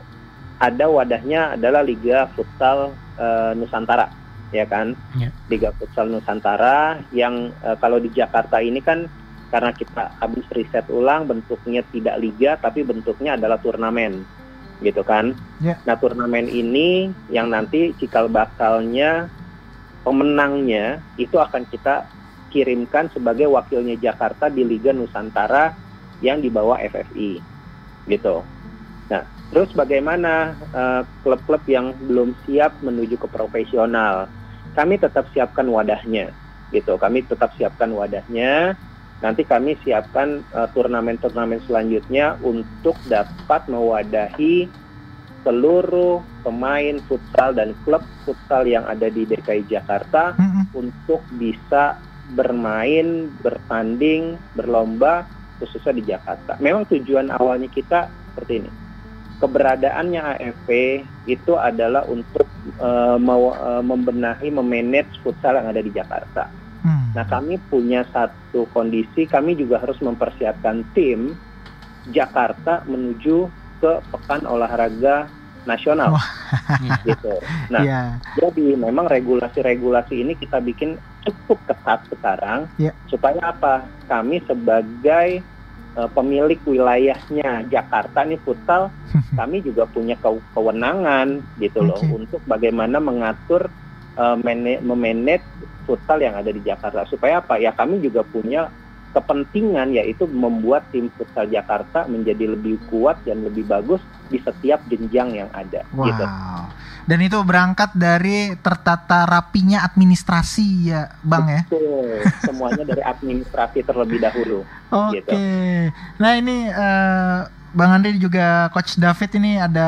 ada wadahnya adalah Liga Futsal uh, Nusantara, ya kan? Yeah. Liga Futsal Nusantara yang uh, kalau di Jakarta ini kan karena kita habis riset ulang bentuknya tidak liga tapi bentuknya adalah turnamen gitu kan. Yeah. Nah turnamen ini yang nanti cikal bakalnya pemenangnya itu akan kita kirimkan sebagai wakilnya Jakarta di Liga Nusantara yang dibawa FFI gitu. Nah terus bagaimana eh, klub-klub uh, yang belum siap menuju ke profesional? Kami tetap siapkan wadahnya gitu. Kami tetap siapkan wadahnya nanti kami siapkan uh, turnamen-turnamen selanjutnya untuk dapat mewadahi seluruh pemain futsal dan klub futsal yang ada di DKI Jakarta mm -hmm. untuk bisa bermain, bertanding, berlomba khususnya di Jakarta. Memang tujuan awalnya kita seperti ini. Keberadaannya AFP itu adalah untuk uh, membenahi, memanage futsal yang ada di Jakarta Hmm. Nah kami punya satu kondisi, kami juga harus mempersiapkan tim Jakarta menuju ke pekan olahraga nasional, Wah. gitu. Nah, yeah. jadi memang regulasi-regulasi ini kita bikin cukup ketat sekarang, yeah. supaya apa? Kami sebagai uh, pemilik wilayahnya Jakarta nih futsal, kami juga punya kewenangan gitu loh okay. untuk bagaimana mengatur uh, memanage futsal yang ada di Jakarta supaya apa ya kami juga punya kepentingan yaitu membuat tim futsal Jakarta menjadi lebih kuat dan lebih bagus di setiap jenjang yang ada wow. gitu. Dan itu berangkat dari tertata rapinya administrasi ya, Bang ya. Betul. Semuanya dari administrasi terlebih dahulu. Oke. Okay. Gitu. Nah, ini uh, Bang Andri juga Coach David ini ada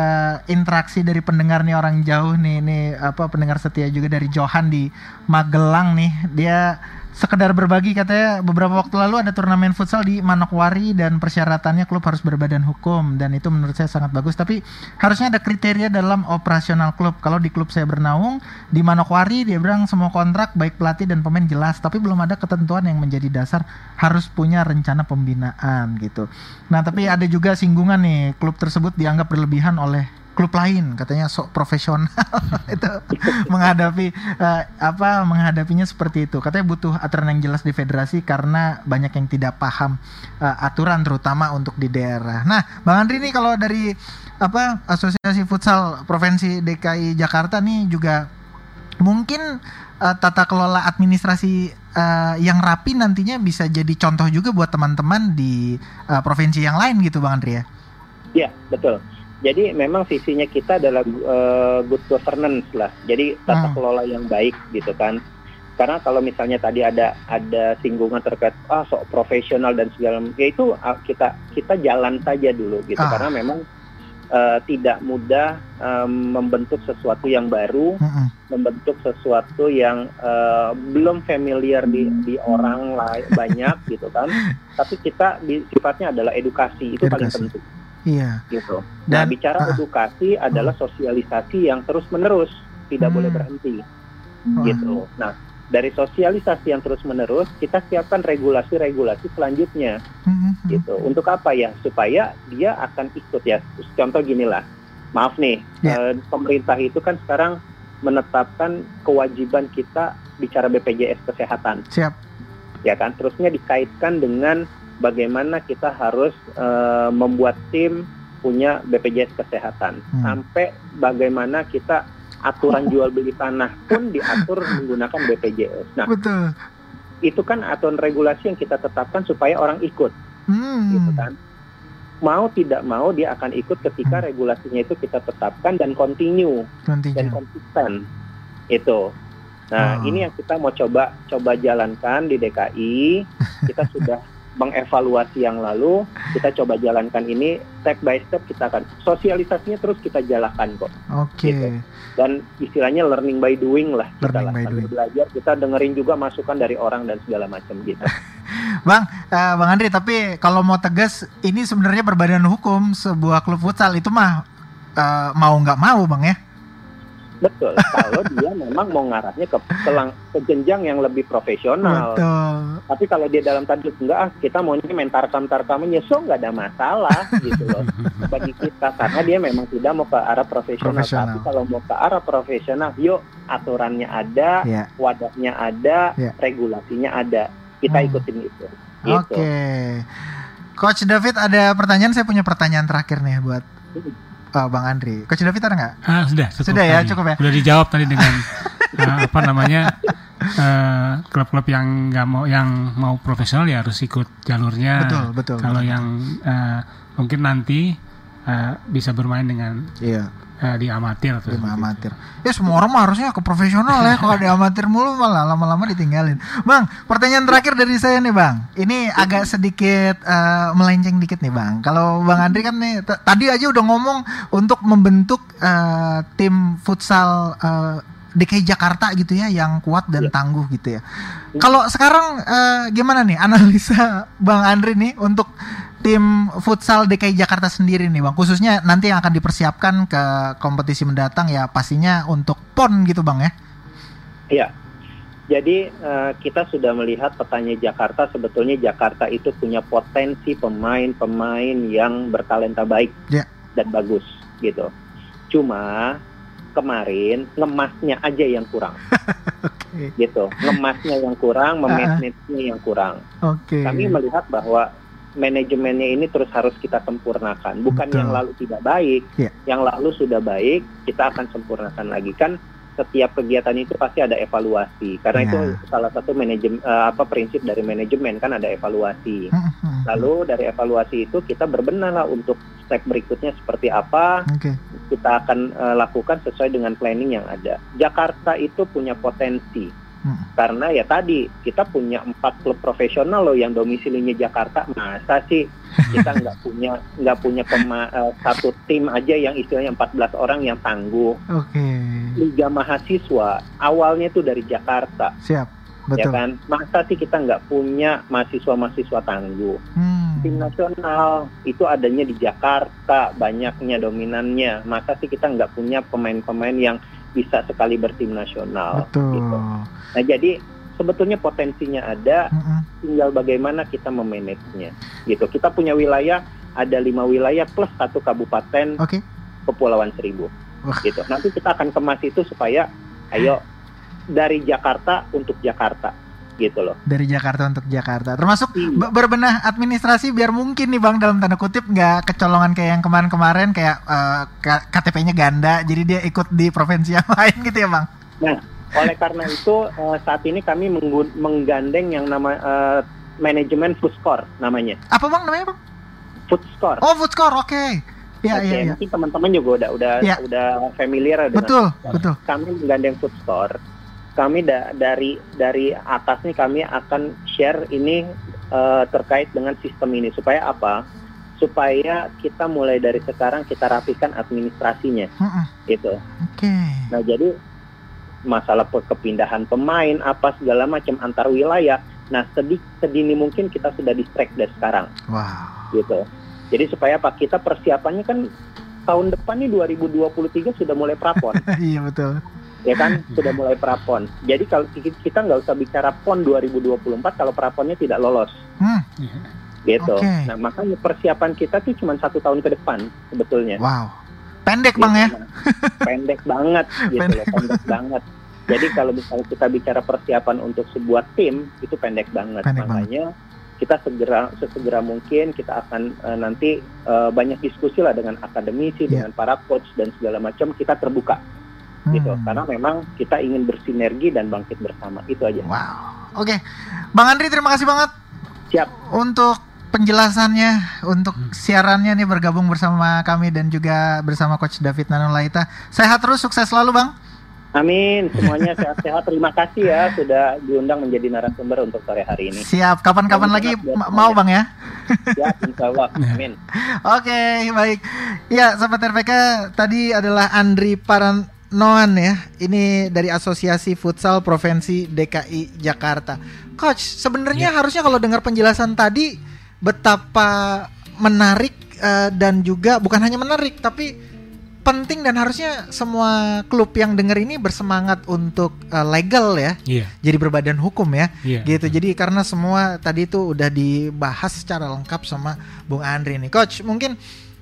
interaksi dari pendengar nih orang jauh nih ini apa pendengar setia juga dari Johan di Magelang nih dia sekedar berbagi katanya. Beberapa waktu lalu ada turnamen futsal di Manokwari dan persyaratannya klub harus berbadan hukum. Dan itu menurut saya sangat bagus. Tapi harusnya ada kriteria dalam operasional klub. Kalau di klub saya bernaung di Manokwari dia bilang semua kontrak baik pelatih dan pemain jelas. Tapi belum ada ketentuan yang menjadi dasar harus punya rencana pembinaan gitu. Nah tapi ada juga singgungan nih. Klub tersebut dianggap berlebihan oleh klub lain katanya sok profesional itu menghadapi uh, apa menghadapinya seperti itu katanya butuh aturan yang jelas di federasi karena banyak yang tidak paham uh, aturan terutama untuk di daerah. Nah, Bang Andri nih kalau dari apa Asosiasi Futsal Provinsi DKI Jakarta nih juga mungkin uh, tata kelola administrasi uh, yang rapi nantinya bisa jadi contoh juga buat teman-teman di uh, provinsi yang lain gitu Bang Andri ya. Iya, betul. Jadi memang visinya kita adalah uh, good governance lah. Jadi tata hmm. kelola yang baik gitu kan. Karena kalau misalnya tadi ada ada singgungan terkait ah sok profesional dan segala ya itu uh, kita kita jalan saja dulu gitu. Ah. Karena memang uh, tidak mudah um, membentuk sesuatu yang baru, hmm. membentuk sesuatu yang uh, belum familiar di di orang lain banyak gitu kan. Tapi kita di, sifatnya adalah edukasi itu edukasi. paling penting Iya. Gitu. Nah, Dan, bicara uh, edukasi adalah hmm. sosialisasi yang terus menerus, tidak hmm. boleh berhenti. Hmm. Gitu. Nah, dari sosialisasi yang terus menerus, kita siapkan regulasi-regulasi selanjutnya. Hmm. Gitu. Untuk apa ya? Supaya dia akan ikut ya. Contoh gini lah. Maaf nih, yeah. eh, pemerintah itu kan sekarang menetapkan kewajiban kita bicara BPJS kesehatan. Siap. Ya kan? Terusnya dikaitkan dengan bagaimana kita harus uh, membuat tim punya BPJS kesehatan hmm. sampai bagaimana kita aturan jual beli tanah pun diatur menggunakan BPJS. Nah, Betul. itu kan aturan regulasi yang kita tetapkan supaya orang ikut, Hmm. gitu kan. Mau tidak mau dia akan ikut ketika Hmm. regulasinya itu kita tetapkan dan continue dan Continue. konsisten. Itu. Nah, Oh. ini yang kita mau coba coba jalankan di DKI. Kita sudah mengevaluasi yang lalu, kita coba jalankan ini step by step kita akan sosialisasinya terus kita jalankan kok. Oke. gitu. Dan istilahnya learning by doing lah kita Learning lah. by doing. belajar kita dengerin juga masukan dari orang dan segala macam gitu. Bang, eh, Bang Andri, tapi kalau mau tegas, ini sebenarnya berbadan hukum sebuah klub futsal itu mah eh, mau nggak mau, Bang ya? Betul. Kalau dia memang mau ngarahnya ke ke, lang- ke jenjang yang lebih profesional. Betul. Tapi kalau dia dalam tadi enggak ah kita maunya main tarkam tarkam so nggak ada masalah gitu loh bagi kita karena dia memang tidak mau ke arah profesional. Profesional. Tapi kalau mau ke arah profesional, yuk aturannya ada, Ya. wadahnya ada, Ya. regulasinya ada. Kita Hmm. ikutin itu. Gitu. Oke. Coach David ada pertanyaan, saya punya pertanyaan terakhir nih buat eh, Bang Andri. Coach David ada nggak? Ah, sudah, cukup Sudah ya, tadi. cukup ya? Sudah dijawab tadi dengan eh, apa namanya? eh, klub-klub yang nggak mau yang mau profesional ya harus ikut jalurnya. Betul, betul. Kalau yang eh, mungkin nanti eh, bisa bermain dengan Iya, eh, di amatir seperti itu. amatir. Ya semua orang mah harusnya ke profesional ya. Kalau di amatir mulu malah lama-lama ditinggalin. Bang, pertanyaan terakhir dari saya nih, Bang. Ini agak sedikit eh, melenceng dikit nih, Bang. Kalau Bang Andri kan nih tadi aja udah ngomong untuk membentuk eh, tim futsal eh, DKI Jakarta gitu ya yang kuat dan Iya. tangguh gitu ya. Kalau sekarang eh, gimana nih analisa Bang Andri nih untuk tim futsal DKI Jakarta sendiri nih Bang, khususnya nanti yang akan dipersiapkan ke kompetisi mendatang ya pastinya untuk PON gitu Bang ya. Iya. Jadi eh, kita sudah melihat petanya Jakarta sebetulnya Jakarta itu punya potensi pemain-pemain yang bertalenta baik Ya. dan bagus gitu. Cuma kemarin ngemasnya aja yang kurang Oke. gitu. Ngemasnya yang kurang, ah. memanagenya yang kurang. Oke. Kami melihat bahwa manajemennya ini terus harus kita sempurnakan. Bukan Betul. yang lalu tidak baik, Iya. yang lalu sudah baik, kita akan sempurnakan lagi kan. Setiap kegiatan itu pasti ada evaluasi. Karena Iya. itu salah satu manajemen eh, apa prinsip dari manajemen kan ada evaluasi. Hmm. Lalu dari evaluasi itu kita berbenah lah untuk step berikutnya seperti apa Oke. kita akan eh, lakukan sesuai dengan planning yang ada. Jakarta itu punya potensi Hmm. karena ya tadi kita punya empat klub profesional loh yang domisilinya Jakarta masa sih kita nggak punya nggak punya pema- eh, satu tim aja yang istilahnya 14 orang yang tangguh Oke. liga mahasiswa awalnya itu dari Jakarta Siap. ya Betul. kan masa sih kita nggak punya mahasiswa-mahasiswa tangguh Hmm. tim nasional itu adanya di Jakarta banyaknya dominannya masa sih kita nggak punya pemain-pemain yang bisa sekali bertim nasional Betul. gitu. nah jadi sebetulnya potensinya ada Mm-mm. tinggal bagaimana kita memanagenya gitu kita punya wilayah ada lima wilayah plus satu kabupaten Oke. kepulauan seribu Wah. gitu nanti kita akan kemas itu supaya ayo dari Jakarta untuk Jakarta gitu loh Dari Jakarta untuk Jakarta. Termasuk Iya. be- berbenah administrasi biar mungkin nih Bang dalam tanda kutip nggak kecolongan kayak yang kemarin-kemarin kayak eh, K- KTP-nya ganda jadi dia ikut di provinsi yang lain gitu ya Bang. oleh karena itu eh, saat ini kami menggandeng yang nama eh, manajemen food score namanya Apa Bang namanya Bang? food score Oh, food score. Oke. Ya, Oke, iya, iya. mungkin teman-teman juga udah udah Ya. udah familiar dengan Betul, betul. kami menggandeng food store. Kami da- dari dari atas nih kami akan share ini eh, terkait dengan sistem ini supaya apa? Supaya kita mulai dari sekarang kita rapikan administrasinya Mm-mm. gitu. Oke. Nah, jadi masalah kepindahan pemain apa segala macam antar wilayah. Nah, sedih sedini mungkin kita sudah distract dari sekarang Wow. gitu. Jadi supaya apa? Kita persiapannya kan tahun depan nih 2023 sudah mulai prapon. iya betul. Ya kan sudah mulai prapon. Jadi kalau ki- kita nggak usah bicara pon 2024 kalau praponnya tidak lolos, Hmm. gitu. Oke. Nah makanya persiapan kita tuh cuma satu tahun ke depan sebetulnya. Wow. Pendek Bang ya. Gitu. Nah, pendek banget, gitu loh, pendek banget. Jadi kalau misalnya kita bicara persiapan untuk sebuah tim itu pendek banget. Pendek makanya kita segera sesegera mungkin kita akan eh, nanti eh, banyak diskusi lah dengan akademisi, Iya. dengan para coach dan segala macam kita terbuka gitu. Hmm. gitu. Karena memang kita ingin bersinergi dan bangkit bersama. Itu aja. Wow. Oke. Okay. Bang Andri terima kasih banget. Siap. Untuk penjelasannya untuk hmm. siarannya nih bergabung bersama kami dan juga bersama coach David Nanulaita. Sehat terus, sukses selalu, Bang. Amin, semuanya sehat-sehat. Terima kasih ya sudah diundang menjadi narasumber untuk sore hari ini. Siap, kapan-kapan lagi mau bang ya? Siap, insya Allah. Amin. Oke, okay, baik. Ya, sahabat RPK, tadi adalah Andri Paranoan ya. Ini dari Asosiasi Futsal Provinsi DKI Jakarta. Coach, sebenarnya ya. harusnya kalau dengar penjelasan tadi betapa menarik uh, dan juga bukan hanya menarik tapi penting dan harusnya semua klub yang dengar ini bersemangat untuk uh, legal ya. Yeah. Jadi berbadan hukum ya. Yeah. Gitu. Jadi karena semua tadi itu udah dibahas secara lengkap sama Bung Andri nih. Coach, mungkin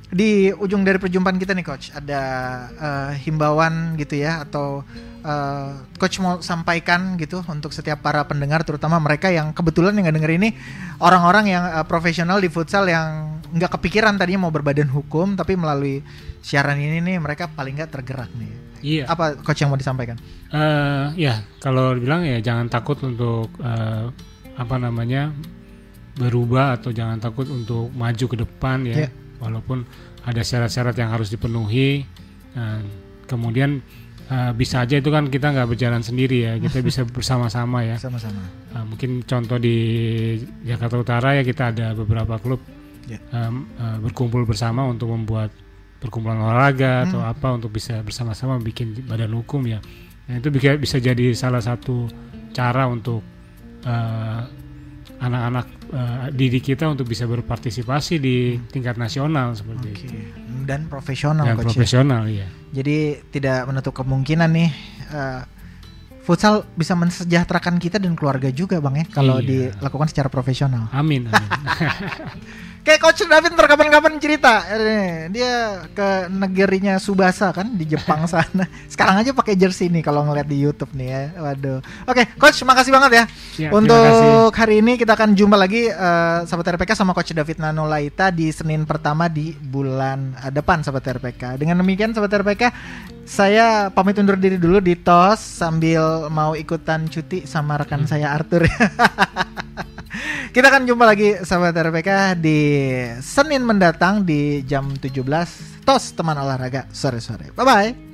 di ujung dari perjumpaan kita nih coach ada uh, himbauan gitu ya atau uh, coach mau sampaikan gitu untuk setiap para pendengar terutama mereka yang kebetulan yang denger ini orang-orang yang uh, profesional di futsal yang nggak kepikiran tadinya mau berbadan hukum tapi melalui siaran ini nih mereka paling nggak tergerak nih. Iya. Apa coach yang mau disampaikan? Uh, ya kalau bilang ya jangan takut untuk uh, apa namanya berubah atau jangan takut untuk maju ke depan ya. Yeah. Walaupun ada syarat-syarat yang harus dipenuhi. Nah, kemudian uh, bisa aja itu kan kita nggak berjalan sendiri ya kita bisa bersama-sama ya sama-sama uh, mungkin contoh di Jakarta Utara ya kita ada beberapa klub yeah. Ya. um, uh, berkumpul bersama untuk membuat perkumpulan olahraga hmm. atau apa untuk bisa bersama-sama bikin badan hukum ya. Nah, itu bisa bisa jadi salah satu cara untuk uh, anak-anak uh, didik kita untuk bisa berpartisipasi di hmm. tingkat nasional seperti okay. itu. Dan profesional Dan profesional ya. Jadi tidak menutup kemungkinan nih uh, futsal bisa mensejahterakan kita dan keluarga juga bang ya kalau iya. dilakukan secara profesional. Amin. amin. Kayak Coach David kapan-kapan cerita, dia ke negerinya Subasa kan di Jepang sana. Sekarang aja pakai jersey nih kalau ngeliat di YouTube nih ya. Waduh. Oke, Coach, makasih banget ya. ya Untuk hari ini kita akan jumpa lagi uh, sahabat RPK sama Coach David Nanolaita di Senin pertama di bulan uh, depan sahabat RPK. Dengan demikian sahabat RPK, saya pamit undur diri dulu di TOS sambil mau ikutan cuti sama rekan hmm. saya Arthur. Kita akan jumpa lagi sahabat RPK di Senin mendatang di jam 17 Tos teman olahraga sore-sore. Bye bye.